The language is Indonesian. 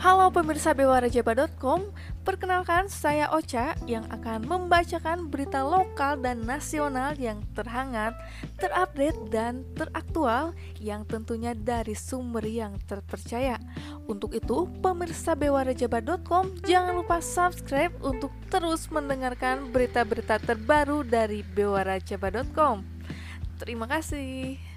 Halo pemirsa bewarajaba.com, perkenalkan saya Ocha yang akan membacakan berita lokal dan nasional yang terhangat, terupdate dan teraktual yang tentunya dari sumber yang terpercaya. Untuk itu, pemirsa bewarajaba.com jangan lupa subscribe untuk terus mendengarkan berita-berita terbaru dari bewarajaba.com. Terima kasih.